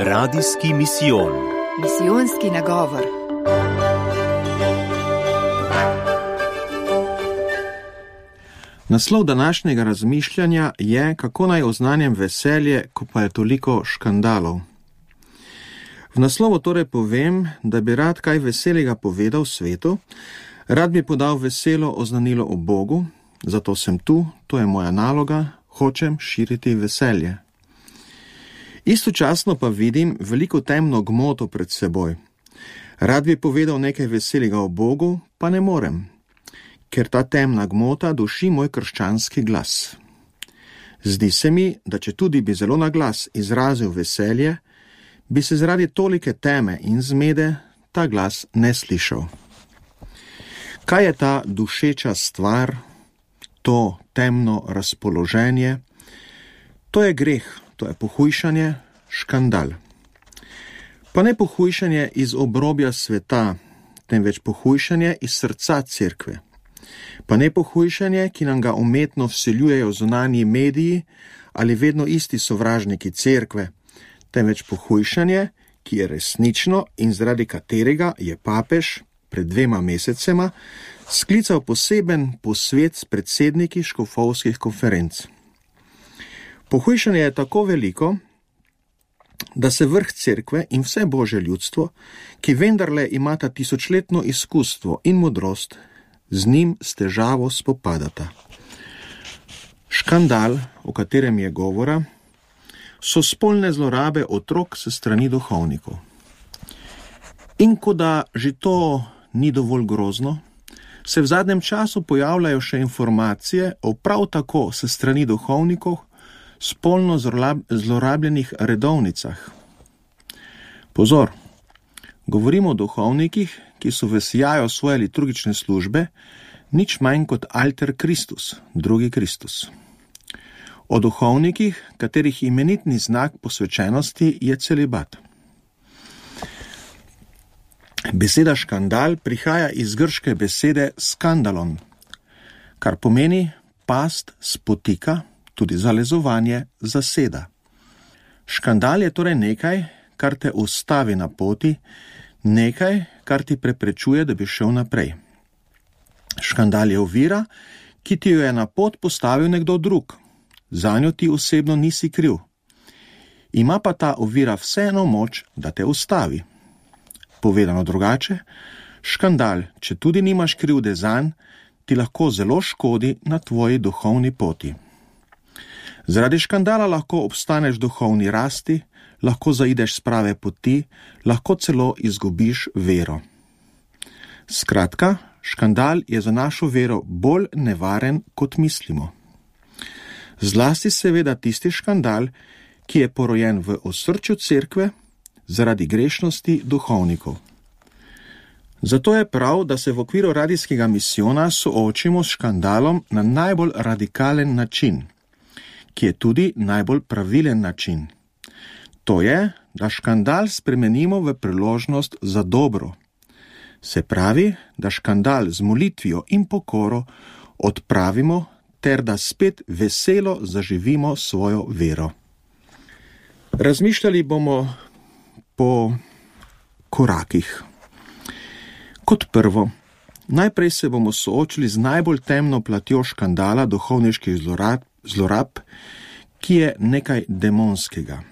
Radijski misijon. Misijonski nagovor. Naslov današnjega razmišljanja je, kako naj oznanjem veselje, ko pa je toliko škandalov. V naslovu torej povem, da bi rad kaj veselega povedal svetu, rad bi podal veselo oznanilo o Bogu, zato sem tu, to je moja naloga, hočem širiti veselje. Istočasno pa vidim veliko temno gmoto pred seboj. Rad bi povedal nekaj veselega o Bogu, pa ne morem, ker ta temna gmota duši moj krščanski glas. Zdi se mi, da če tudi bi zelo na glas izrazil veselje, bi se zaradi tolike teme in zmede ta glas ne slišal. Kaj je ta dušeča stvar, to temno razpoloženje? To je greh, to je pohujšanje, škandal. Pa ne pohujšanje iz obrobja sveta, temveč pohujšanje iz srca cerkve. Pa ne pohujšanje, ki nam ga umetno vseljujejo zunanji mediji ali vedno isti sovražniki cerkve, temveč pohujšanje, ki je resnično in zaradi katerega je papež pred dvema mesecema sklical poseben posvet s predsedniki škofovskih konferenc. Pohujšanje je tako veliko, da se vrh cerkve in vse božje ljudstvo, ki vendarle imata tisočletno izkustvo in modrost, z njim s težavo spopadata. Škandal, o katerem je govora, so spolne zlorabe otrok se strani duhovnikov. In ko da že to ni dovolj grozno, se v zadnjem času pojavljajo še informacije o prav tako se strani duhovnikov spolno zlorabljenih redovnicah. Pozor, govorimo o duhovnikih, ki so v sjaju svoje liturgične službe nič manj kot alter Kristus, drugi Kristus. O duhovnikih, katerih imenitni znak posvečenosti je celibat. Beseda škandal prihaja iz grške besede skandalon, kar pomeni past, spotika, tudi zalezovanje, zaseda. Škandal je torej nekaj, kar te ustavi na poti, nekaj, kar ti preprečuje, da bi šel naprej. Škandal je ovira, ki ti jo je na pot postavil nekdo drug, za njo ti osebno nisi kriv. Ima pa ta ovira vseeno moč, da te ustavi. Povedano drugače, škandal, če tudi nimaš krivde zanj, ti lahko zelo škodi na tvoji duhovni poti. Zaradi škandala lahko obstaneš v duhovni rasti, lahko zaideš z prave poti, lahko celo izgubiš vero. Skratka, škandal je za našo vero bolj nevaren, kot mislimo. Zlasti seveda tisti škandal, ki je porojen v osrčju cerkve zaradi grešnosti duhovnikov. Zato je prav, da se v okviru radijskega misijona soočimo s škandalom na najbolj radikalen način, ki je tudi najbolj pravilen način. To je, da škandal spremenimo v priložnost za dobro. Se pravi, da škandal z molitvijo in pokoro odpravimo, ter da spet veselo zaživimo svojo vero. Razmišljali bomo po korakih. Kot prvo, najprej se bomo soočili z najbolj temno platjo škandala duhovniških zlorab, zlorab ki je nekaj demonskega.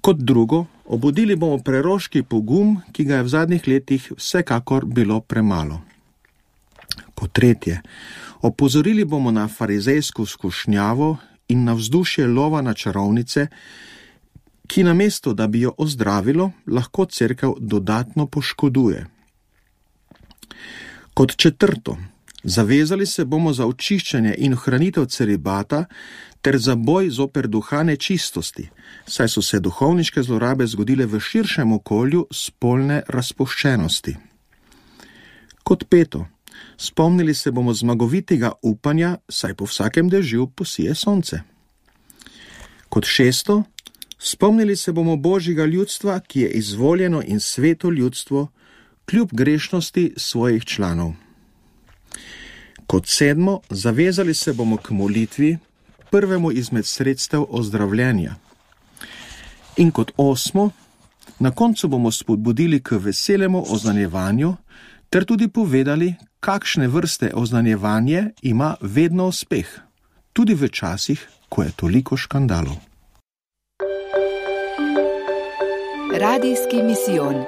Kot drugo, obudili bomo preroški pogum, ki ga je v zadnjih letih vsekakor bilo premalo. Kot tretje, opozorili bomo na farizejsko skušnjavo in na vzdušje lova na čarovnice, ki namesto, da bi jo ozdravilo, lahko crkav dodatno poškoduje. Kot četrto, zavezali se bomo za očiščanje in ohranitev celibata ter za boj zoper duha nečistosti, saj so se duhovniške zlorabe zgodile v širšem okolju spolne razpoščenosti. Kot peto, spomnili se bomo zmagovitega upanja, saj po vsakem dežju posije sonce. Kot šesto, spomnili se bomo božjega ljudstva, ki je izvoljeno in sveto ljudstvo, kljub grešnosti svojih članov. Kot sedmo, zavezali se bomo k molitvi, prvemu izmed sredstev ozdravljenja. In kot osmo, na koncu bomo spodbudili k veselemu oznanjevanju, ter tudi povedali, kakšne vrste oznanjevanje ima vedno uspeh, tudi v časih, ko je toliko škandalov. Radijski misijon.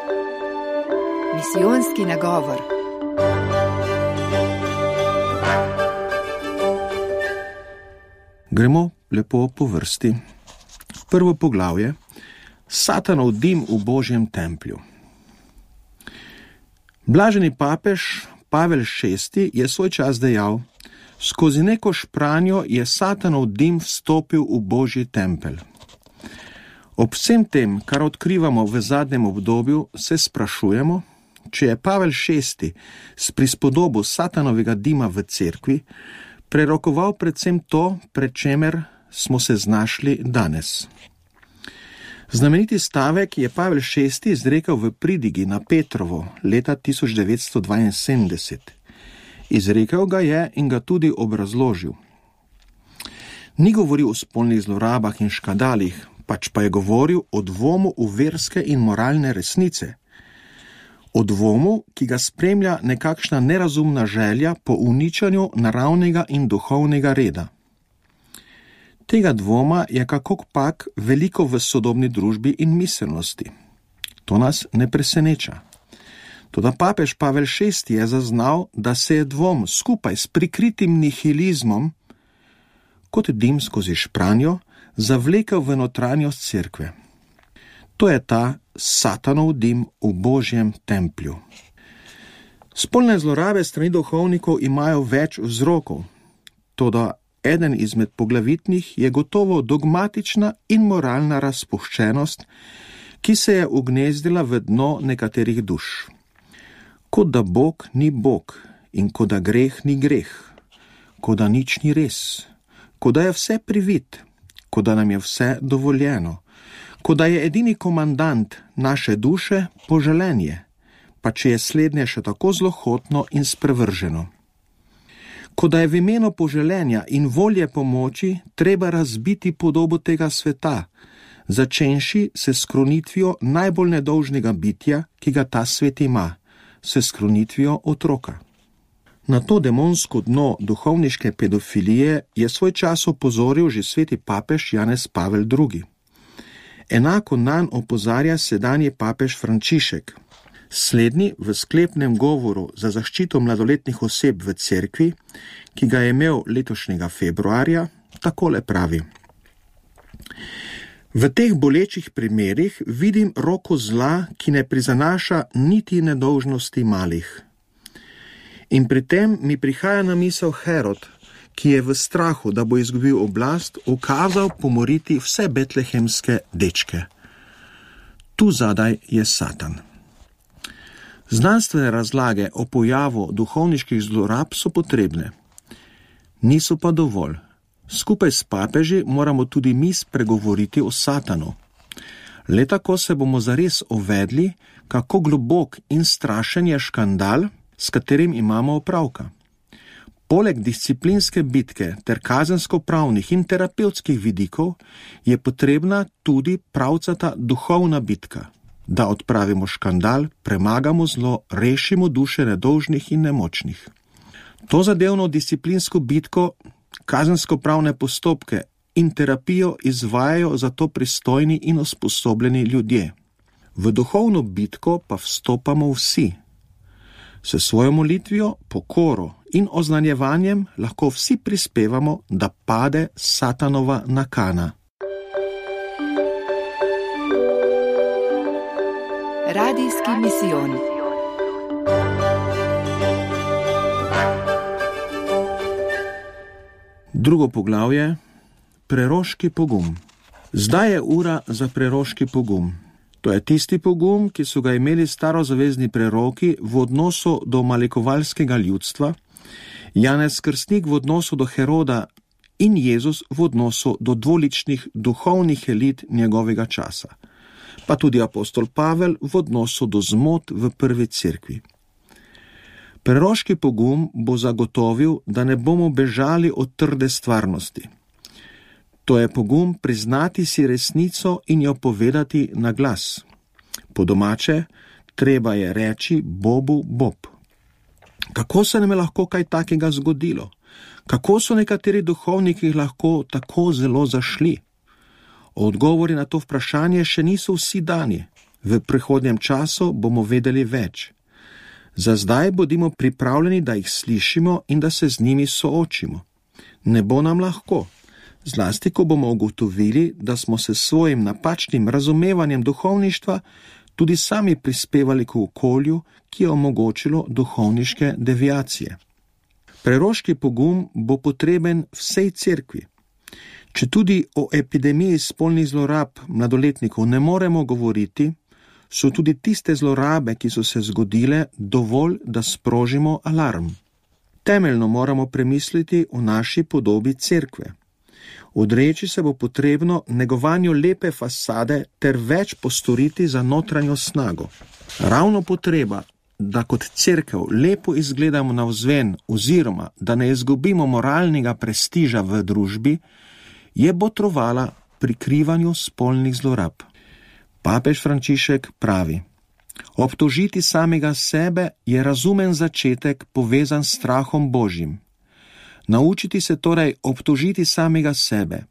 Misijonski nagovor. Gremo lepo po vrsti. Prvo poglavje: Satanov dim v Božjem templju. Blaženi papež Pavel VI je svoj čas dejal: Skozi neko špranjo je Satanov dim vstopil v Božji tempelj. Ob vsem tem, kar odkrivamo v zadnjem obdobju, se sprašujemo, če je Pavel VI s prispodobo Satanovega dima v cerkvi prerokoval predvsem to, pred čemer smo se znašli danes. Znameniti stavek je Pavel VI izrekel v pridigi na Petrovo leta 1972. Izrekel ga je in ga tudi obrazložil. Ni govoril o spolnih zlorabah in škandalih, pač pa je govoril o dvomu v verske in moralne resnice. O dvomu, ki ga spremlja nekakšna nerazumna želja po uničanju naravnega in duhovnega reda. Tega dvoma je kako pak veliko v sodobni družbi in miselnosti. To nas ne preseneča. Toda papež Pavel VI je zaznal, da se je dvom skupaj s prikritim nihilizmom, kot dim skozi špranjo, zavlekel v notranjost cerkve. To je ta satanov dim v božjem templju. Spolne zlorabe strani duhovnikov imajo več vzrokov, toda eden izmed poglavitnih je gotovo dogmatična in moralna razpuščenost, ki se je ugnezdila v dno nekaterih duš. Kot da Bog ni Bog in kot da greh ni greh, kot da nič ni res, kot da je vse privit, kot da nam je vse dovoljeno, kot da je edini komandant naše duše poželenje, pa če je slednje še tako zlohotno in sprevrženo. Kot da je v imenu poželenja in volje pomoči treba razbiti podobo tega sveta, začenši se skronitvijo najbolj nedolžnega bitja, ki ga ta svet ima, se skronitvijo otroka. Na to demonsko dno duhovniške pedofilije je svoj čas opozoril že sveti papež Janez Pavel II. Enako nan opozarja sedanji papež Frančišek. Slednji v sklepnem govoru za zaščito mladoletnih oseb v cerkvi, ki ga je imel letošnjega februarja, takole pravi. V teh bolečih primerih vidim roko zla, ki ne prizanaša niti nedolžnosti malih. In pri tem mi prihaja na misel Herod, ki je v strahu, da bo izgubil oblast, ukazal pomoriti vse betlehemske dečke. Tu zadaj je Satan. Znanstvene razlage o pojavu duhovniških zlorab so potrebne. Niso pa dovolj. Skupaj s papeži moramo tudi mi spregovoriti o Satanu. Le tako se bomo zares uvedli, kako globok in strašen je škandal, s katerim imamo opravka. Poleg disciplinske bitke ter kazensko-pravnih in terapevtskih vidikov je potrebna tudi pravcata duhovna bitka, da odpravimo škandal, premagamo zlo, rešimo duše nedolžnih in nemočnih. To zadevno disciplinsko bitko, kazensko-pravne postopke in terapijo izvajajo zato pristojni in usposobljeni ljudje. V duhovno bitko pa vstopamo vsi. S svojo molitvijo, pokoro in oznanjevanjem lahko vsi prispevamo, da pade Satanova nakana. Radijski misijon. Drugo poglavje: Preroški pogum. Zdaj je ura za preroški pogum. To je tisti pogum, ki so ga imeli starozavezni preroki v odnosu do malikovalskega ljudstva, Janez Krstnik v odnosu do Heroda in Jezus v odnosu do dvoličnih duhovnih elit njegovega časa, pa tudi apostol Pavel v odnosu do zmot v prvi cerkvi. Preroški pogum bo zagotovil, da ne bomo bežali od trde stvarnosti. To je pogum priznati si resnico in jo povedati na glas. Po domače, treba je reči Bobu Bob. Kako se nam je lahko kaj takega zgodilo? Kako so nekateri duhovniki lahko tako zelo zašli? Odgovori na to vprašanje še niso vsi dani. V prihodnjem času bomo vedeli več. Za zdaj bodimo pripravljeni, da jih slišimo in da se z njimi soočimo. Ne bo nam lahko, zlasti ko bomo ugotovili, da smo se s svojim napačnim razumevanjem duhovništva tudi sami prispevali k okolju, ki je omogočilo duhovniške deviacije. Preroški pogum bo potreben vsej cerkvi. Če tudi o epidemiji spolnih zlorab mladoletnikov ne moremo govoriti, so tudi tiste zlorabe, ki so se zgodile, dovolj, da sprožimo alarm. Temeljno moramo premisliti o naši podobi cerkve. Odreči se bo potrebno negovanju lepe fasade ter več postoriti za notranjo snago. Ravno potreba, da kot cerkev lepo izgledamo na vzven oziroma da ne izgubimo moralnega prestiža v družbi, je botrovala prikrivanju spolnih zlorab. Papež Frančišek pravi: Obtožiti samega sebe je razumen začetek povezan s strahom Božjim. Naučiti se torej obtožiti samega sebe,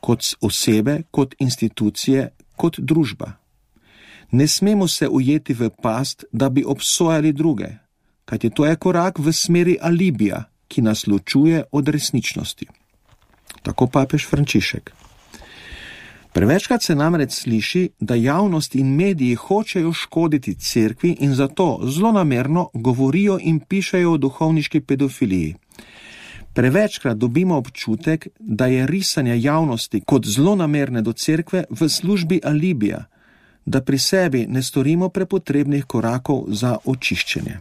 kot osebe, kot institucije, kot družba. Ne smemo se ujeti v past, da bi obsojali druge, kajti to je korak v smeri alibija, ki nas ločuje od resničnosti. Tako papež Frančišek. Prevečkrat se namreč sliši, da javnost in mediji hočejo škoditi cerkvi in zato zlonamerno govorijo in pišejo o duhovniški pedofiliji. Prevečkrat dobimo občutek, da je risanje javnosti kot zlonamerne do cerkve v službi alibija, da pri sebi ne storimo prepotrebnih korakov za očiščenje.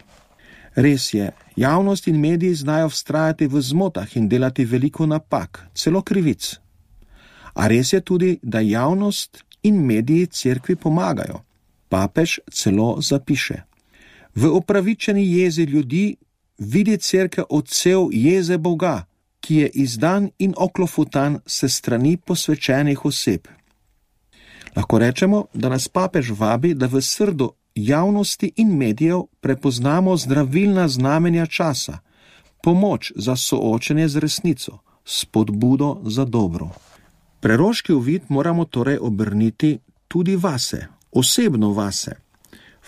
Res je, javnost in mediji znajo vztrajati v zmotah in delati veliko napak, celo krivic. A res je tudi, da javnost in mediji cerkvi pomagajo. Papež celo zapiše: V opravičeni jezi ljudi vidi cerkev odsev jeze Boga, ki je izdan in oklofutan se strani posvečenih oseb. Lahko rečemo, da nas papež vabi, da v srdu javnosti in medijev prepoznamo zdravilna znamenja časa, pomoč za soočenje z resnico, spodbudo za dobro. Preroški uvid moramo torej obrniti tudi vase, osebno vase.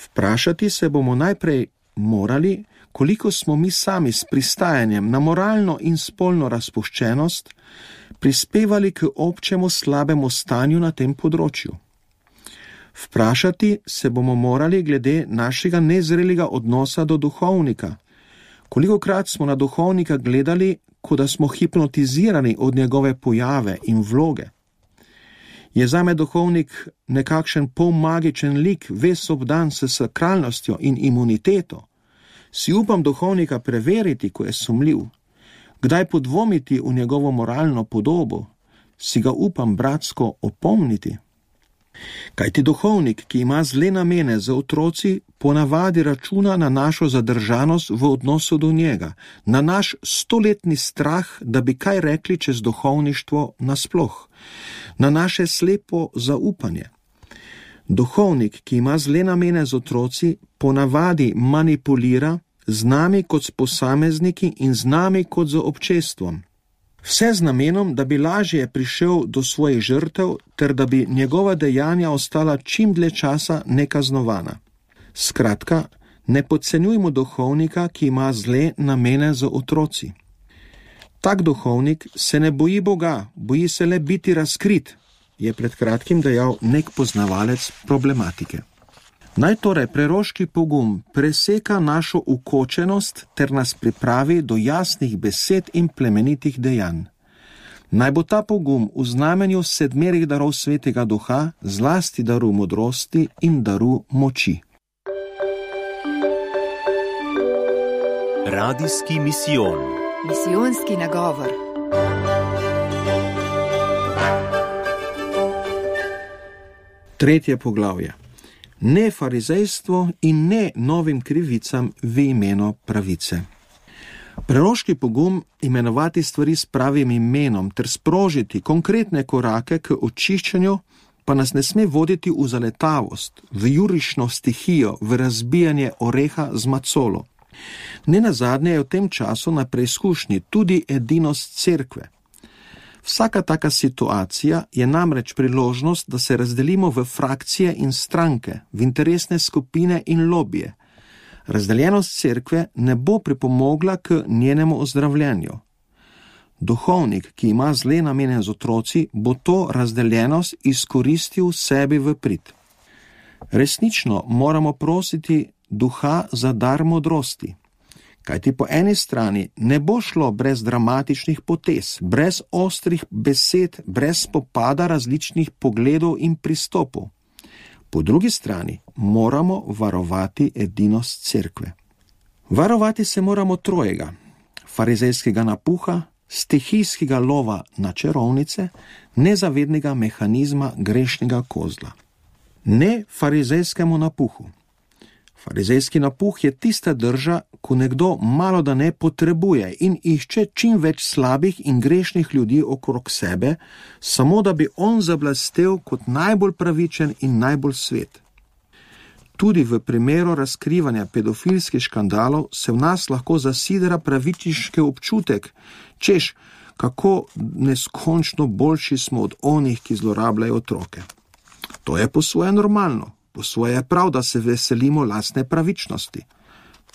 Vprašati se bomo najprej morali, koliko smo mi sami s pristajanjem na moralno in spolno razpuščenost prispevali k občemu slabemu stanju na tem področju. Vprašati se bomo morali glede našega nezrelega odnosa do duhovnika, koliko krat smo na duhovnika gledali kot da smo hipnotizirani od njegove pojave in vloge. Je za me duhovnik nekakšen polmagičen lik, ves obdan s sakralnostjo in imuniteto? Si upam duhovnika preveriti, ko je sumljiv, kdaj podvomiti v njegovo moralno podobo, si ga upam bratsko opomniti? Kaj ti duhovnik, ki ima zle namene za otroci, ponavadi računa na našo zadržanost v odnosu do njega, na naš stoletni strah, da bi kaj rekli čez duhovništvo nasploh, na naše slepo zaupanje. Duhovnik, ki ima zle namene z otroci, ponavadi manipulira z nami kot s posamezniki in z nami kot z občestvom vse z namenom, da bi lažje prišel do svojih žrtev, ter da bi njegova dejanja ostala čim dlje časa nekaznovana. Skratka, ne podcenjujmo duhovnika, ki ima zle namene za otroci. Tak duhovnik se ne boji Boga, boji se le biti razkrit, je pred kratkim dejal nek poznavalec problematike. Naj torej preroški pogum preseka našo ukočenost ter nas pripravi do jasnih besed in plemenitih dejanj. Naj bo ta pogum v znamenju sedmerih darov svetega duha, zlasti daru modrosti in daru moči. Radijski misijon. Misijonski nagovor. Tretje poglavje ne farizejstvo in ne novim krivicam v imenu pravice. Preroški pogum imenovati stvari s pravim imenom ter sprožiti konkretne korake k očiščanju pa nas ne sme voditi v zaletavost, v jurišno stihijo, v razbijanje oreha z macolo. Ne na zadnje je v tem času na preizkušnji tudi edinost cerkve. Vsaka taka situacija je namreč priložnost, da se razdelimo v frakcije in stranke, v interesne skupine in lobije. Razdeljenost cerkve ne bo pripomogla k njenemu ozdravljanju. Duhovnik, ki ima zle namene z otroci, bo to razdeljenost izkoristil sebi v prid. Resnično moramo prositi duha za dar modrosti. Kajti po eni strani ne bo šlo brez dramatičnih potez, brez ostrih besed, brez spopada različnih pogledov in pristopov. Po drugi strani moramo varovati edinost cerkve. Varovati se moramo trojega: farizejskega napuha, stihijskega lova na čarovnice, nezavednega mehanizma grešnega kozla. Ne farizejskemu napuhu. Farizejski napuh je tista drža, ko nekdo malo da ne potrebuje in išče čim več slabih in grešnih ljudi okrog sebe, samo da bi on zablastel kot najbolj pravičen in najbolj svet. Tudi v primeru razkrivanja pedofilskih škandalov se v nas lahko zasidra pravičniški občutek, češ, kako neskončno boljši smo od onih, ki zlorabljajo otroke. To je po svoje normalno, po svoje je prav, da se veselimo lastne pravičnosti.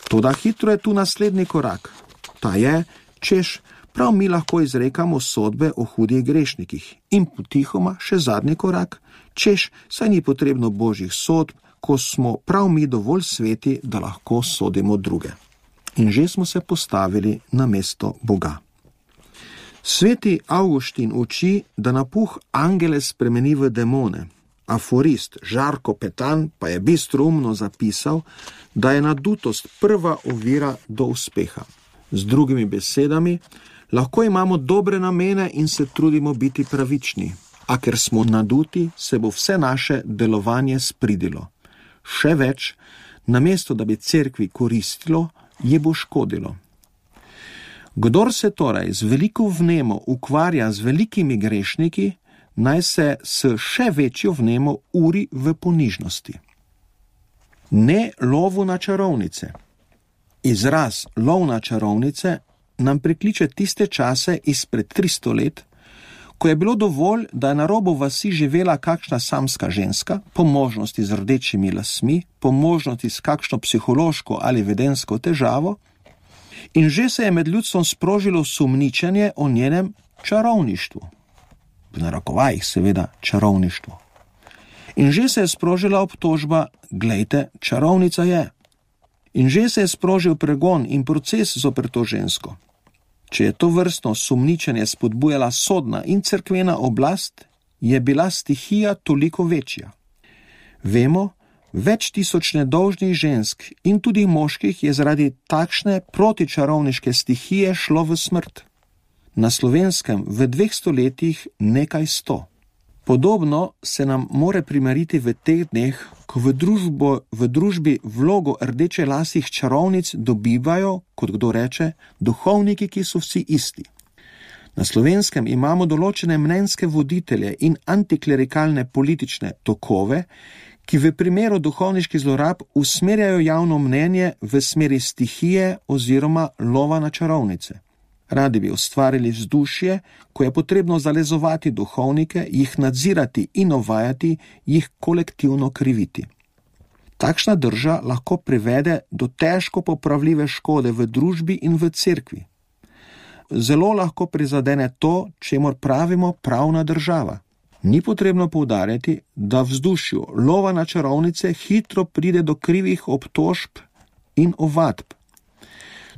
Toda hitro je tu naslednji korak. Ta je, češ, prav mi lahko izrekamo sodbe o hudih grešnikih in potihoma še zadnji korak, češ, saj ni potrebno božjih sodb, ko smo prav mi dovolj sveti, da lahko sodimo druge. In že smo se postavili na mesto Boga. Sveti Augustin uči, da napuh angele spremeni v demone. Aforist Žarko Petan pa je bistrumno zapisal, da je nadutost prva ovira do uspeha. Z drugimi besedami, lahko imamo dobre namene in se trudimo biti pravični, a ker smo naduti, se bo vse naše delovanje spridilo. Še več, namesto da bi cerkvi koristilo, je bo škodilo. Kdor se torej z veliko vnemo ukvarja z velikimi grešniki, naj se s še večjo vnemo uri v ponižnosti. Ne lovu na čarovnice. Izraz lov na čarovnice nam prikliče tiste čase izpred 300 let, ko je bilo dovolj, da je na robu vasi živela kakšna samska ženska, po možnosti z rdečimi lasmi, po možnosti s kakšno psihološko ali vedensko težavo, in že se je med ljudstvom sprožilo sumničenje o njenem čarovništvu. V narekovajih, seveda, čarovništvo. In že se je sprožila obtožba: Glejte, čarovnica je. In že se je sprožil pregon in proces zoper to žensko. Če je to vrstno sumničenje spodbujala sodna in cerkvena oblast, je bila stihija toliko večja. Vemo, Več tisoč nedolžnih žensk in tudi moških je zaradi takšne protičarovniške stihije šlo v smrt. Na slovenskem v dveh stoletjih nekaj sto. Podobno se nam more primeriti v teh dneh, ko v, družbo, v družbi vlogo rdeče lasih čarovnic dobivajo, kot kdo reče, duhovniki, ki so vsi isti. Na slovenskem imamo določene mnenjske voditelje in antiklerikalne politične tokove, ki v primeru duhovniških zlorab usmerjajo javno mnenje v smeri stihije oziroma lova na čarovnice. Radi bi ustvarili vzdušje, ko je potrebno zalezovati duhovnike, jih nadzirati in ovajati, jih kolektivno kriviti. Takšna drža lahko privede do težko popravljive škode v družbi in v cerkvi. Zelo lahko prizadene to, čemu pravimo pravna država. Ni potrebno poudarjati, da vzdušju lova na čarovnice hitro pride do krivih obtožb in ovadb.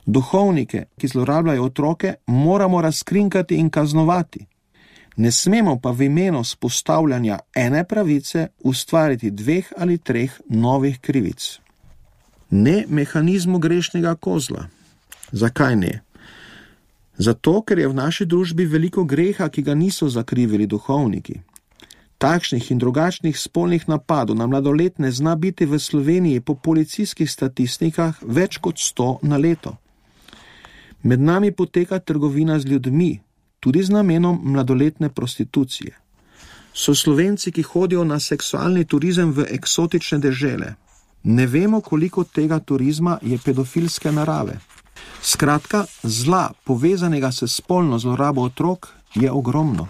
Duhovnike, ki zlorabljajo otroke, moramo razkrinkati in kaznovati. Ne smemo pa v imenu spostavljanja ene pravice ustvariti dveh ali treh novih krivic. Ne mehanizmu grešnega kozla. Zakaj ne? Zato, ker je v naši družbi veliko greha, ki ga niso zakrivili duhovniki. Takšnih in drugačnih spolnih napadov na mladoletne zna biti v Sloveniji po policijskih statistikah več kot 100 na leto. Med nami poteka trgovina z ljudmi, tudi z namenom mladoletne prostitucije. So slovenci, ki hodijo na seksualni turizem v eksotične dežele. Ne vemo, koliko tega turizma je pedofilske narave. Skratka, zla, povezanega s spolno zlorabo otrok, je ogromno.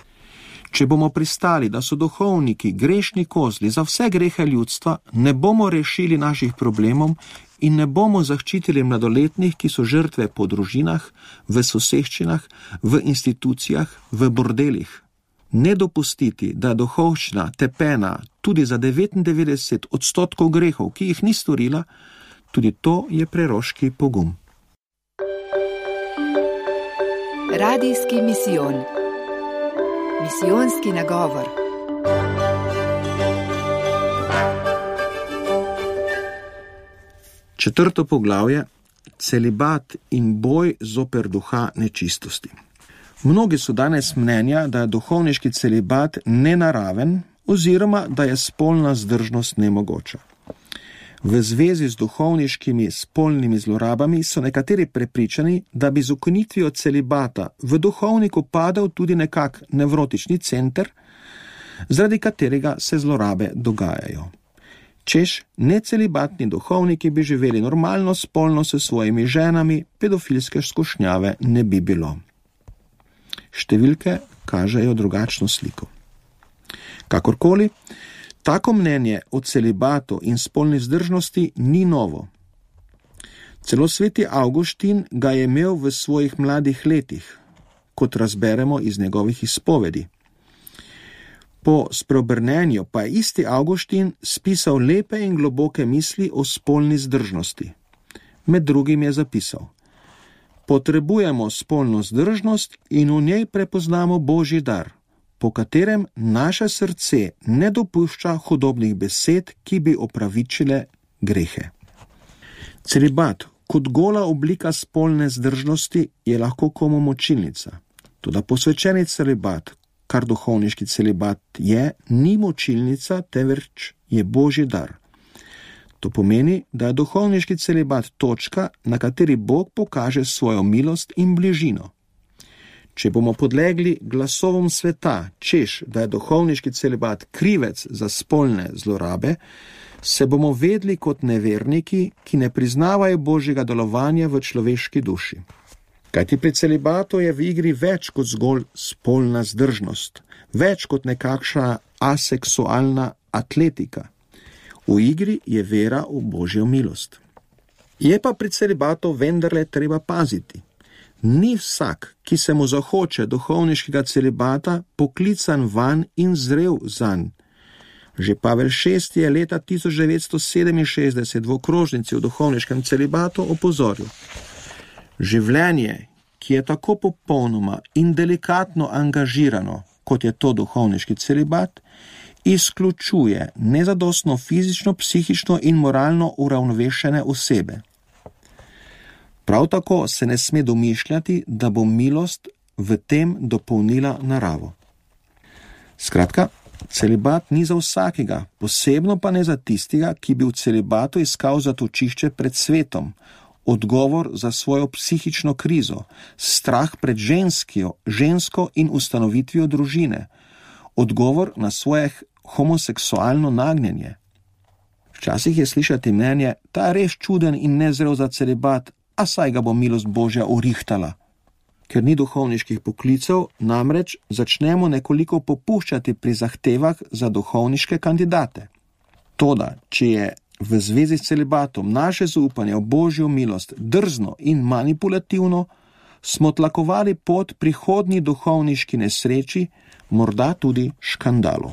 Če bomo pristali, da so duhovniki grešni kozli za vse grehe ljudstva, ne bomo rešili naših problemov in ne bomo zaščitili mladoletnih, ki so žrtve po družinah, v soseščinah, v institucijah, v bordelih. Ne dopustiti, da duhovščina tepena tudi za 99 odstotkov grehov, ki jih ni storila, tudi to je preroški pogum. Radijski misijon. Misijonski nagovor. Četrto poglavje: celibat in boj zoper duha nečistosti. Mnogi so danes mnenja, da je duhovniški celibat nenaraven oziroma da je spolna zdržnost nemogoča. V zvezi z duhovniškimi spolnimi zlorabami so nekateri prepričani, da bi z ukinitvijo celibata v duhovniku padal tudi nekak nevrotični center, zaradi katerega se zlorabe dogajajo. Češ, necelibatni duhovniki bi živeli normalno spolno s svojimi ženami, pedofilske skušnjave ne bi bilo. Številke kažejo drugačno sliko. Kakorkoli, tako mnenje o celibatu in spolni zdržnosti ni novo. Celo sveti Augustin ga je imel v svojih mladih letih, kot razberemo iz njegovih izpovedi. Po spreobrnenju pa je isti Augustin spisal lepe in globoke misli o spolni zdržnosti. Med drugim je zapisal: Potrebujemo spolno zdržnost in v njej prepoznamo božji dar, po katerem naše srce ne dopušča hudobnih besed, ki bi opravičile grehe. Celibat kot gola oblika spolne zdržnosti je lahko komu močilnica. Tudi posvečeni celibat, kar duhovniški celibat je, ni močilnica, temveč je božji dar. To pomeni, da je duhovniški celibat točka, na kateri Bog pokaže svojo milost in bližino. Če bomo podlegli glasovom sveta, češ, da je duhovniški celibat krivec za spolne zlorabe, se bomo vedli kot neverniki, ki ne priznavajo božjega delovanja v človeški duši. Kajti pri celibatu je v igri več kot zgolj spolna zdržnost, več kot nekakšna aseksualna atletika. V igri je vera v božjo milost. Je pa pri celibatu vendarle treba paziti. Ni vsak, ki se mu zahoče duhovniškega celibata, poklican van in zrel zanj. Že Pavel VI je leta 1967 v okrožnici v duhovniškem celibatu opozoril: Življenje, ki je tako popolnoma in delikatno angažirano, kot je to duhovniški celibat, izključuje nezadostno fizično, psihično in moralno uravnovešene osebe. Prav tako se ne sme domišljati, da bo milost v tem dopolnila naravo. Skratka, celibat ni za vsakega, posebno pa ne za tistega, ki bi v celibatu iskal zatočišče pred svetom, odgovor za svojo psihično krizo, strah pred ženskijo, žensko in ustanovitvijo družine, odgovor na svoje homoseksualno nagnjenje. Včasih je slišati mnenje, da je res čuden in nezrel za celibat, a saj ga bo milost Božja urihtala. Ker ni duhovniških poklicev, namreč začnemo nekoliko popuščati pri zahtevah za duhovniške kandidate. Toda, če je v zvezi s celibatom naše zaupanje v božjo milost drzno in manipulativno, smo tlakovali pot prihodnji duhovniški nesreči, morda tudi škandalu.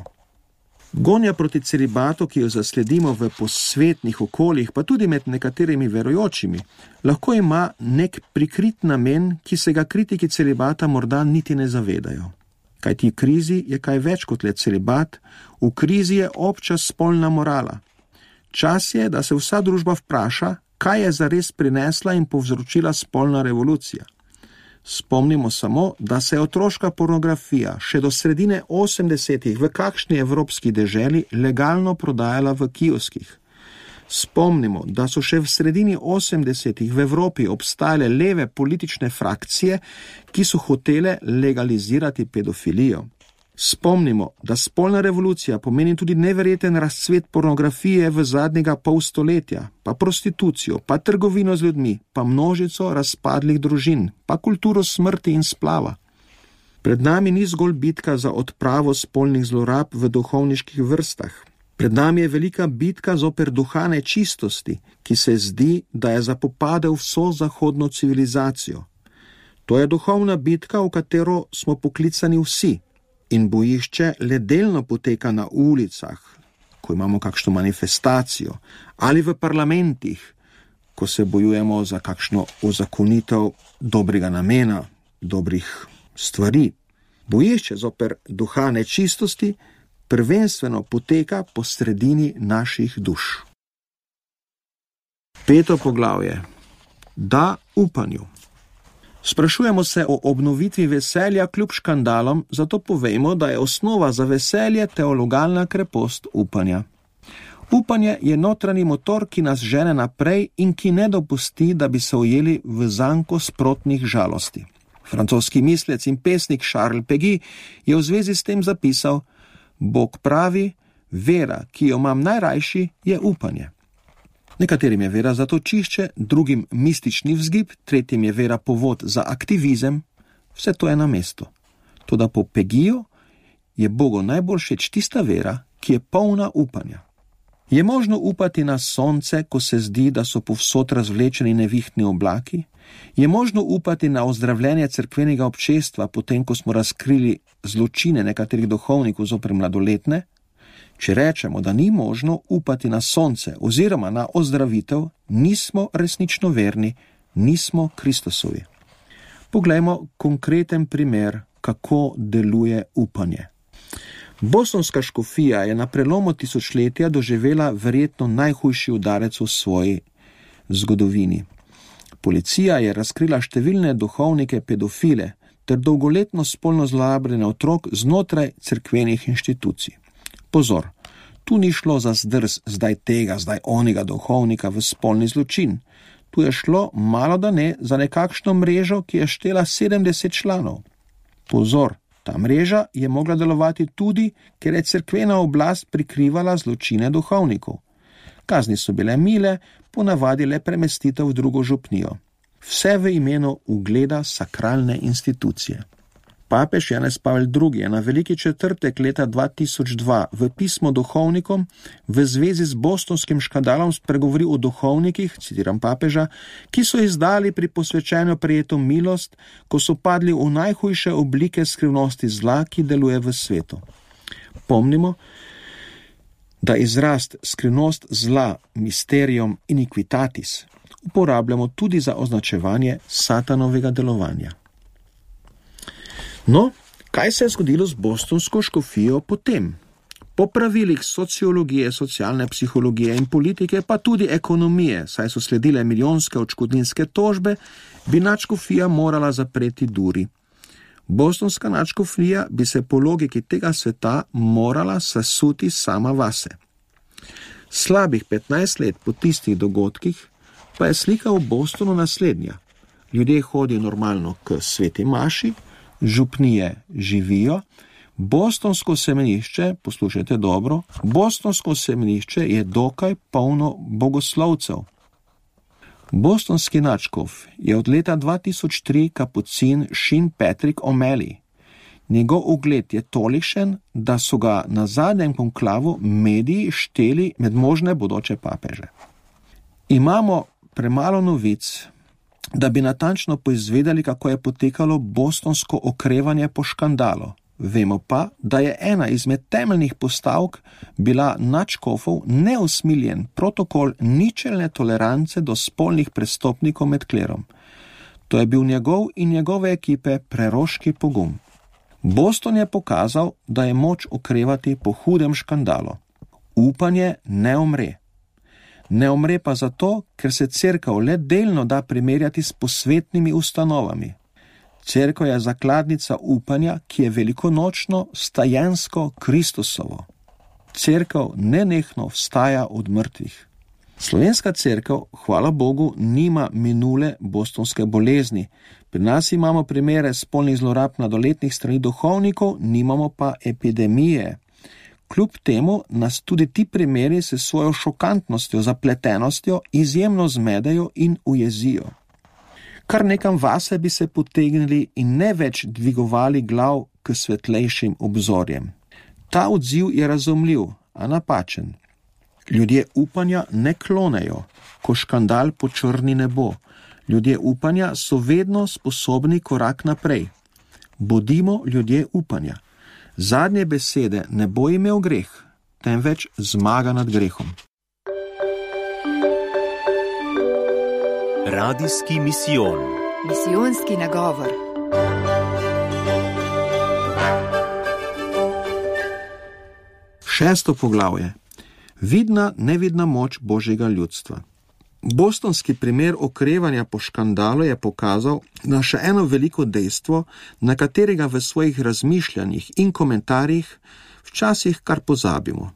Gonja proti celibatu, ki jo zasledimo v posvetnih okoljih, pa tudi med nekaterimi verojočimi, lahko ima nek prikrit namen, ki se ga kritiki celibata morda niti ne zavedajo. Kaj ti krizi je kaj več kot le celibat, v krizi je obča spolna morala. Čas je, da se vsa družba vpraša, kaj je zares prinesla in povzročila spolna revolucija. Spomnimo samo, da se je otroška pornografija še do sredine 80-ih v kakšni evropski deželi legalno prodajala v kioskih. Spomnimo, da so še v sredini 80-ih v Evropi obstajale leve politične frakcije, ki so hotele legalizirati pedofilijo. Spomnimo, da spolna revolucija pomeni tudi neverjeten razcvet pornografije v zadnjega pol stoletja, pa prostitucijo, pa trgovino z ljudmi, pa množico razpadlih družin, pa kulturo smrti in splava. Pred nami ni zgolj bitka za odpravo spolnih zlorab v duhovniških vrstah. Pred nami je velika bitka zoper duhane čistosti, ki se zdi, da je zapopadel vso zahodno civilizacijo. To je duhovna bitka, v katero smo poklicani vsi in bojišče le delno poteka na ulicah, ko imamo kakšno manifestacijo, ali v parlamentih, ko se bojujemo za kakšno ozakonitev dobrega namena, dobrih stvari. Bojišče zoper duha nečistosti prvenstveno poteka po sredini naših duš. Peto poglavje: Da upanju. Sprašujemo se o obnovitvi veselja kljub škandalom, zato povejmo, da je osnova za veselje teologalna krepost upanja. Upanje je notranji motor, ki nas žene naprej in ki ne dopusti, da bi se ujeli v zanko sprotnih žalosti. Francoski mislec in pesnik Charles Peggy je v zvezi s tem zapisal: Bog pravi, vera, ki jo imam najrajši, je upanje. Nekaterim je vera zatočišče, drugim mistični vzgib, tretjim je vera povod za aktivizem, vse to je na mestu. Toda po Pegiju je Bogu najbolj všeč tista vera, ki je polna upanja. Je možno upati na sonce, ko se zdi, da so povsod razvlečeni nevihtni oblaki? Je možno upati na ozdravljenje crkvenega občestva, potem ko smo razkrili zločine nekaterih duhovnikov zoper mladoletne? Če rečemo, da ni možno upati na sonce oziroma na ozdravitev, nismo resnično verni, nismo Kristusovi. Poglejmo konkreten primer, kako deluje upanje. Bostonska škofija je na prelomu tisočletja doživela verjetno najhujši udarec v svoji zgodovini. Policija je razkrila številne duhovnike pedofile ter dolgoletno spolno zlorabljene otrok znotraj crkvenih inštitucij. Pozor, tu ni šlo za zdrs zdaj tega, zdaj onega duhovnika v spolni zločin. Tu je šlo malo da ne za nekakšno mrežo, ki je štela 70 članov. Pozor, ta mreža je mogla delovati tudi, ker je crkvena oblast prikrivala zločine duhovnikov. Kazni so bile mile, ponavadi le premestitev v drugo župnijo. Vse v imenu ugleda sakralne institucije. Papež Janez Pavel II je na veliki četrtek leta 2002 v pismo duhovnikom v zvezi z bostonskim škandalom spregovoril o duhovnikih, citiram papeža, ki so izdali pri posvečenju prijeto milost, ko so padli v najhujše oblike skrivnosti zla, ki deluje v svetu. Pomnimo, da izrast skrivnost zla, misterium iniquitatis, uporabljamo tudi za označevanje satanovega delovanja. No, kaj se je zgodilo z bostonsko škofijo potem? Po pravilih sociologije, socialne psihologije in politike, pa tudi ekonomije, saj so sledile milijonske očkodninske tožbe, bi načkofija morala zapreti duri. Bostonska načkofija bi se po logiki tega sveta morala sesuti sama vase. Slabih 15 let po tistih dogodkih pa je slika v Bostonu naslednja. Ljudje hodijo normalno k sveti Maši, župnije živijo. Bostonsko semenišče, poslušajte dobro, Bostonsko semenišče je dokaj polno bogoslovcev. Bostonski načkov je od leta 2003 kapucin Shin Patrick O'Malley. Njegov ugled je tolikšen, da so ga na zadnjem konklavu mediji šteli med možne bodoče papeže. Imamo premalo novic, da bi natančno poizvedeli, kako je potekalo bostonsko okrevanje po škandalu. Vemo pa, da je ena izmed temeljnih postavk bila načkofov neusmiljen protokol ničelne tolerance do spolnih prestopnikov med klerom. To je bil njegov in njegove ekipe preroški pogum. Boston je pokazal, da je moč okrevati po hudem škandalu. Upanje ne umre ne omre pa zato, ker se crkva le delno da primerjati s posvetnimi ustanovami. Cerkev je zakladnica upanja, ki je velikonočno, stajensko Kristusovo. Cerkev nenehno vstaja od mrtvih. Slovenska crkva, hvala Bogu, nima minule bostonske bolezni. Pri nas imamo primere spolnih zlorab mladoletnih strani duhovnikov, nimamo pa epidemije. Kljub temu nas tudi ti primeri s svojo šokantnostjo, zapletenostjo izjemno zmedejo in ujezijo. Kar nekam vase bi se potegnili in ne več dvigovali glav k svetlejšim obzorjem. Ta odziv je razumljiv, a napačen. Ljudje upanja ne klonejo, ko škandal počrni nebo. Ljudje upanja so vedno sposobni korak naprej. Bodimo ljudje upanja. Zadnje besede ne bo imel greh, temveč zmaga nad grehom. Radijski misijon. Misijonski nagovor. Šesto poglavje: Vidna, nevidna moč božjega ljudstva. Bostonski primer okrevanja po škandalu je pokazal na še eno veliko dejstvo, na katerega v svojih razmišljanjih in komentarjih včasih kar pozabimo.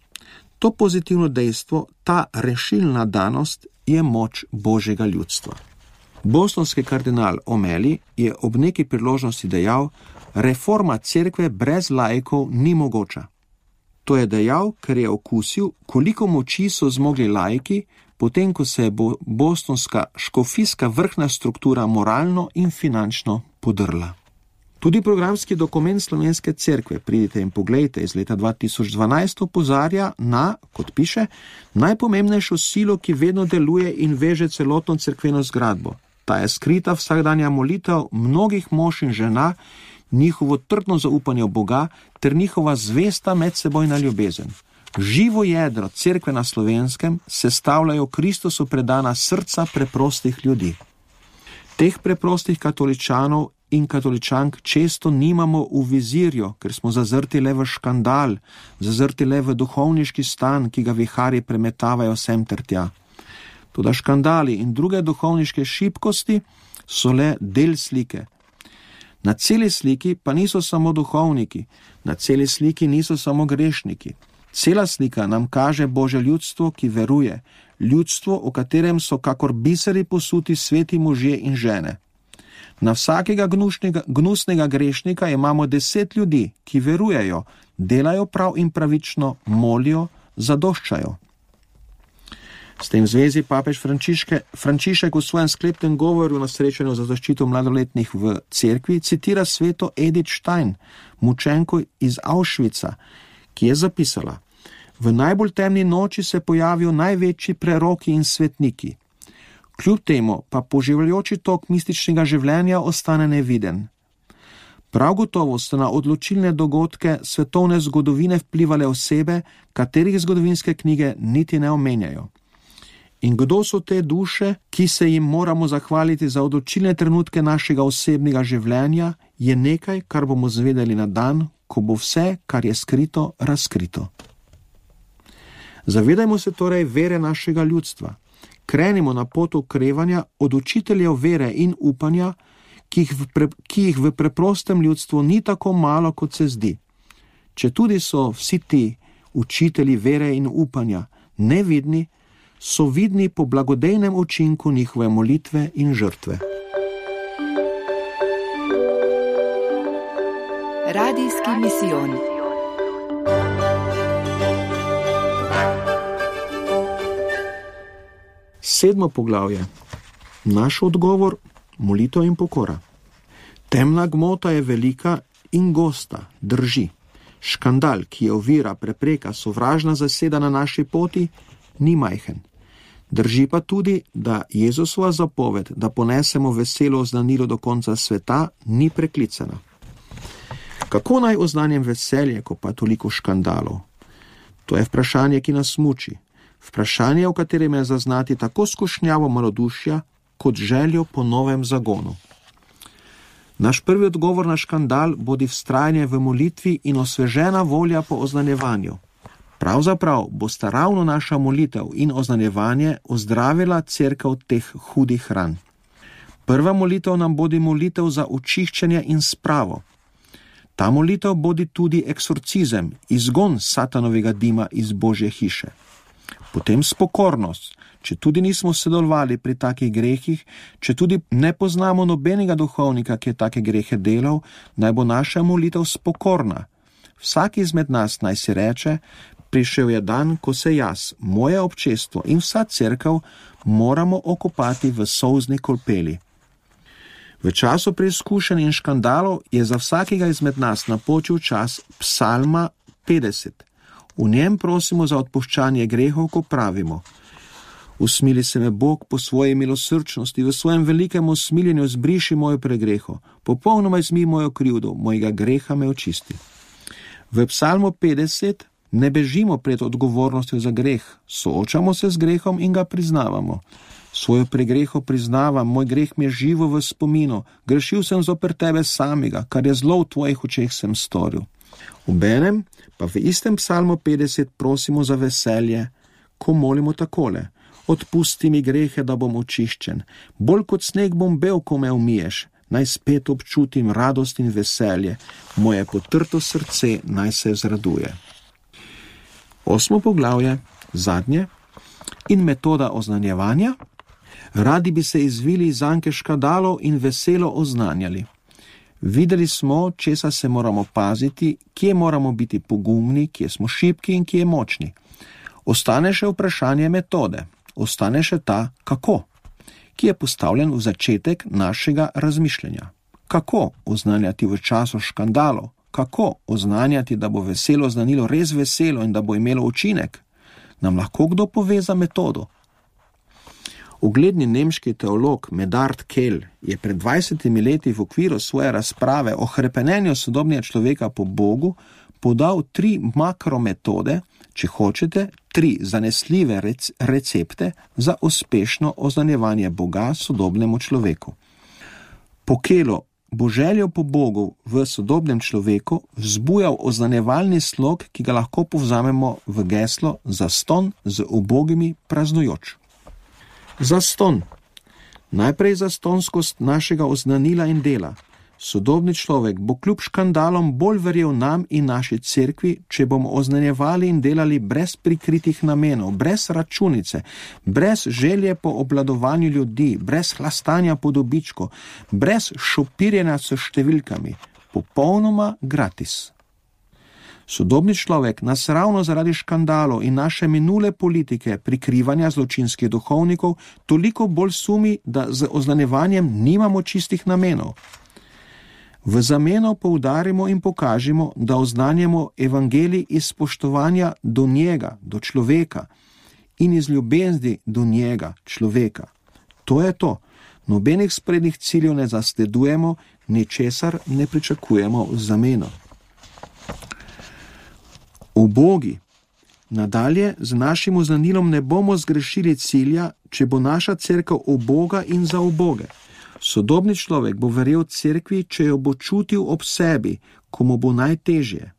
To pozitivno dejstvo, ta rešilna danost, je moč božjega ljudstva. Bostonski kardinal Omeli je ob neki priložnosti dejal: Reforma cerkve brez lajkov ni mogoča. To je dejal, ker je okusil, koliko moči so zmogli lajki, potem ko se je bo bostonska škofijska vrhna struktura moralno in finančno podrla. Tudi programski dokument Slovenske cerkve, pridite in pogledajte, iz leta 2012 opozarja na, kot piše, najpomembnejšo silo, ki vedno deluje in veže celotno cerkveno zgradbo. Ta je skrita vsakdanja molitev mnogih mož in žena, njihovo trdno zaupanje v Boga ter njihova zvesta medsebojna ljubezen. Živo jedro cerkve na slovenskem sestavljajo Kristusu predana srca preprostih ljudi. Teh preprostih katoličanov in katoličank često nimamo v vizirju, ker smo zazrti le v škandal, zazrti le v duhovniški stan, ki ga vihari premetavajo sem ter tja. Toda škandali in druge duhovniške šibkosti so le del slike. Na celi sliki pa niso samo duhovniki, na celi sliki niso samo grešniki. Cela slika nam kaže Božje ljudstvo, ki veruje, ljudstvo, v katerem so kakor biseri posuti sveti možje in žene. Na vsakega gnušnega, gnusnega grešnika imamo deset ljudi, ki verujejo, delajo prav in pravično, molijo, zadoščajo. S tem zvezi papež Frančišek v svojem sklepnem govoru na srečanju za zaščito mladoletnih v cerkvi citira sveto Edith Stein, mučenko iz Auschwitza, ki je zapisala: V najbolj temni noči se pojavijo največji preroki in svetniki. Kljub temu pa poživljajoči tok mističnega življenja ostane neviden. Prav gotovo so na odločilne dogodke svetovne zgodovine vplivali osebe, katerih zgodovinske knjige niti ne omenjajo. In kdo so te duše, ki se jim moramo zahvaliti za odločilne trenutke našega osebnega življenja, je nekaj, kar bomo zvedeli na dan, ko bo vse, kar je skrito, razkrito. Zavedajmo se torej vere našega ljudstva krenimo na pot okrevanja od učiteljev vere in upanja, ki jih, pre, ki jih v preprostem ljudstvu ni tako malo, kot se zdi. Če tudi so vsi ti učitelji vere in upanja nevidni, so vidni po blagodejnem učinku njihove molitve in žrtve. Radijski misijon. Sedmo poglavje. Naš odgovor: molitev in pokora. Temna gmota je velika in gosta, drži. Škandal, ki je ovira, prepreka, sovražna zaseda na naši poti, ni majhen. Drži pa tudi, da Jezusova zapoved, da ponesemo veselo oznanilo do konca sveta, ni preklicana. Kako naj oznanjem veselje, ko pa toliko škandalov? To je vprašanje, ki nas muči vprašanje, v katerem je zaznati tako skušnjavo malodušja, kot željo po novem zagonu. Naš prvi odgovor na škandal bodi vztrajanje v molitvi in osvežena volja po oznanjevanju. Pravzaprav bosta ravno naša molitev in oznanjevanje ozdravila crkv teh hudih ran. Prva molitev nam bodi molitev za očiščenje in spravo. Ta molitev bodi tudi eksorcizem, izgon satanovega dima iz božje hiše potem spokornost, če tudi nismo sodelovali pri takih grehih, če tudi ne poznamo nobenega duhovnika, ki je take grehe delal, naj bo naša molitev spokorna. Vsak izmed nas naj si reče: Prišel je dan, ko se jaz, moje občestvo in vsa crkva moramo okopati v sozni kolpeli. V času preizkušenj in škandalov je za vsakega izmed nas napočil čas psalma 50. V njem prosimo za odpuščanje grehov, ko pravimo: Usmili se me Bog po svoji milosrčnosti, v svojem velikem usmiljenju zbriši mojo pregreho, popolnoma izmi mojo krivdo, mojega greha me očisti. V psalmu 50 ne bežimo pred odgovornostjo za greh, soočamo se z grehom in ga priznavamo. Svojo pregreho priznavam, moj greh mi je živo v spominu, grešil sem zoper tebe samega, kar je zlo v tvojih očeh sem storil. Obenem pa v istem psalmu 50 prosimo za veselje, ko molimo takole: Odpusti mi grehe, da bom očiščen, bolj kot sneg bom bel, ko me umiješ, naj spet občutim radost in veselje, moje potrto srce naj se zraduje. Osmo poglavje, zadnje in metoda oznanjevanja. Radi bi se izvili iz anke škadalo in veselo oznanjali. Videli smo, česa se moramo paziti, kje moramo biti pogumni, kje smo šipki in kje močni. Ostane še vprašanje metode, ostane še ta, kako, ki je postavljen v začetek našega razmišljanja. Kako oznanjati v času škandalov, kako oznanjati, da bo veselo znanilo res veselo in da bo imelo učinek, nam lahko kdo pove za metodo. Ugledni nemški teolog Medard Kell je pred 20 leti v okviru svoje razprave o hrepenenju sodobnega človeka po Bogu podal tri makrometode, če hočete, tri zanesljive rec recepte za uspešno oznanjevanje Boga sodobnemu človeku. Po Kelu bo željo po Bogu v sodobnem človeku vzbujal oznanevalni slog, ki ga lahko povzamemo v geslo za ston z ubogimi praznujoč. Za ston. Najprej za stonskost našega oznanila in dela. Sodobni človek bo kljub škandalom bolj verjel nam in naši cerkvi, če bomo oznanjevali in delali brez prikritih namenov, brez računice, brez želje po obladovanju ljudi, brez hlastanja po dobičku, brez šopirjenja s številkami, popolnoma gratis. Sodobni človek nas ravno zaradi škandalov in naše minule politike prikrivanja zločinskih duhovnikov toliko bolj sumi, da z oznanjevanjem nimamo čistih namenov. V zameno poudarimo in pokažemo, da oznanjamo evangelij iz spoštovanja do njega, do človeka in iz ljubezni do njega, človeka. To je to. Nobenih sprednjih ciljev ne zasledujemo, ničesar ne pričakujemo v zameno. V Bogi. Nadalje z našim oznanilom ne bomo zgrešili cilja, če bo naša crkva uboga in za uboge. Sodobni človek bo verjel cerkvi, če jo bo čutil ob sebi, ko mu bo najtežje.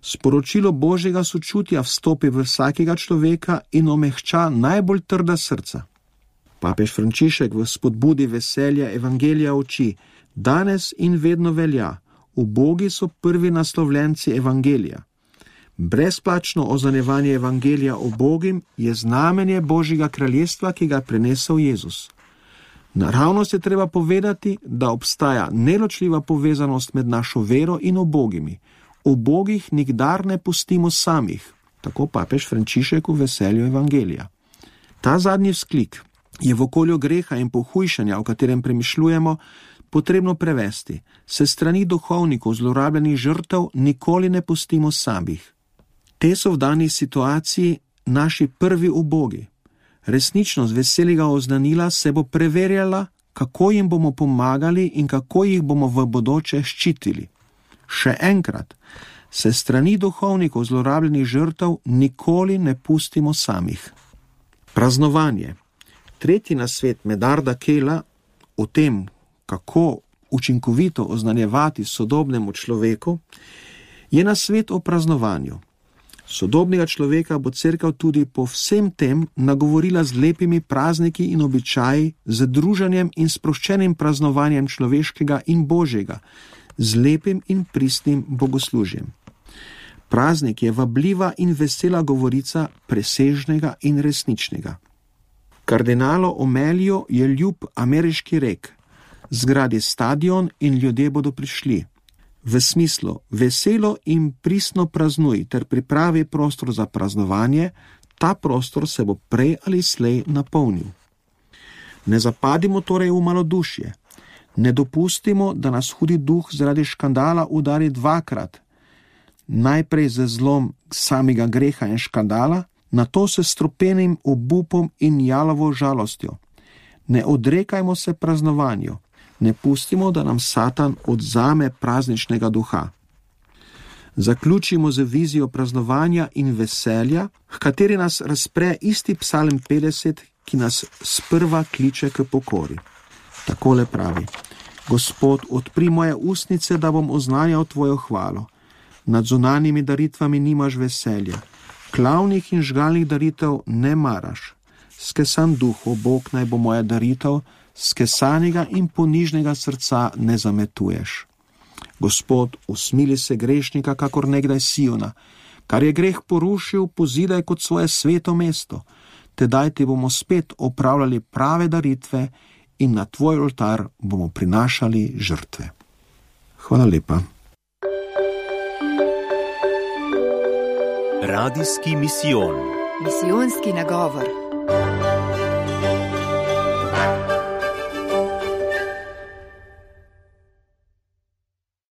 Sporočilo božjega sočutja vstopi v vsakega človeka in omehča najbolj trda srca. Papež Frančišek v spodbudi veselja Evangelija oči, danes in vedno velja, ubogi so prvi naslovljenci Evangelija. Brezplačno ozanevanje Evangelija o Bogim je znamenje Božjega kraljestva, ki ga je prenesel Jezus. Naravnost je treba povedati, da obstaja neločljiva povezanost med našo vero in obogimi. Obogih nikdar ne pustimo samih, tako papež Frančišek v veselju Evangelija. Ta zadnji sklik je v okolju greha in pohujšanja, o katerem premišljujemo, potrebno prevesti. Se strani duhovnikov zlorabljenih žrtev nikoli ne pustimo samih. Te so v dani situaciji naši prvi ubogi, resničnost veselega oznanila se bo preverjala, kako jim bomo pomagali in kako jih bomo v bodoče ščitili. Še enkrat, se strani duhovnikov zlorabljenih žrtev nikoli ne pustimo samih. Praznovanje. Tretji nasvet Medarda Kela o tem, kako učinkovito oznanjevati sodobnemu človeku, je nasvet o praznovanju. Sodobnega človeka bo crkva tudi po vsem tem nagovorila z lepimi prazniki in običaji, z druženjem in sproščenim praznovanjem človeškega in božjega, z lepim in pristnim bogoslužjem. Praznik je vabljiva in vesela govorica presežnega in resničnega. Kardinalo Omelijo je ljub ameriški rek: zgradi stadion in ljudje bodo prišli. V smislu veselo in pristno praznuj ter pripravi prostor za praznovanje, ta prostor se bo prej ali slej napolnil. Ne zapadimo torej v malodušje, ne dopustimo, da nas hudi duh zaradi škandala udari dvakrat, najprej z zlom samega greha in škandala, na to se stropenim obupom in jalovo žalostjo. Ne odrekajmo se praznovanju, ne pustimo, da nam Satan odzame prazničnega duha. Zaključimo z vizijo praznovanja in veselja, v kateri nas razpre isti psalm 50, ki nas sprva kliče k pokori. Takole pravi: Gospod, odpri moje ustnice, da bom oznanjal tvojo hvalo. Nad zunanimi daritvami nimaš veselja, klavnih in žgalnih daritev ne maraš. Skesan duh, o Bog naj bo moja daritev, skesanega in ponižnega srca ne zametuješ. Gospod, usmili se grešnika, kakor nekdaj Siona, kar je greh porušil, pozidaj kot svoje sveto mesto, tedaj ti bomo spet opravljali prave daritve in na tvoj oltar bomo prinašali žrtve. Hvala lepa. Radijski misijon. Misijonski nagovor.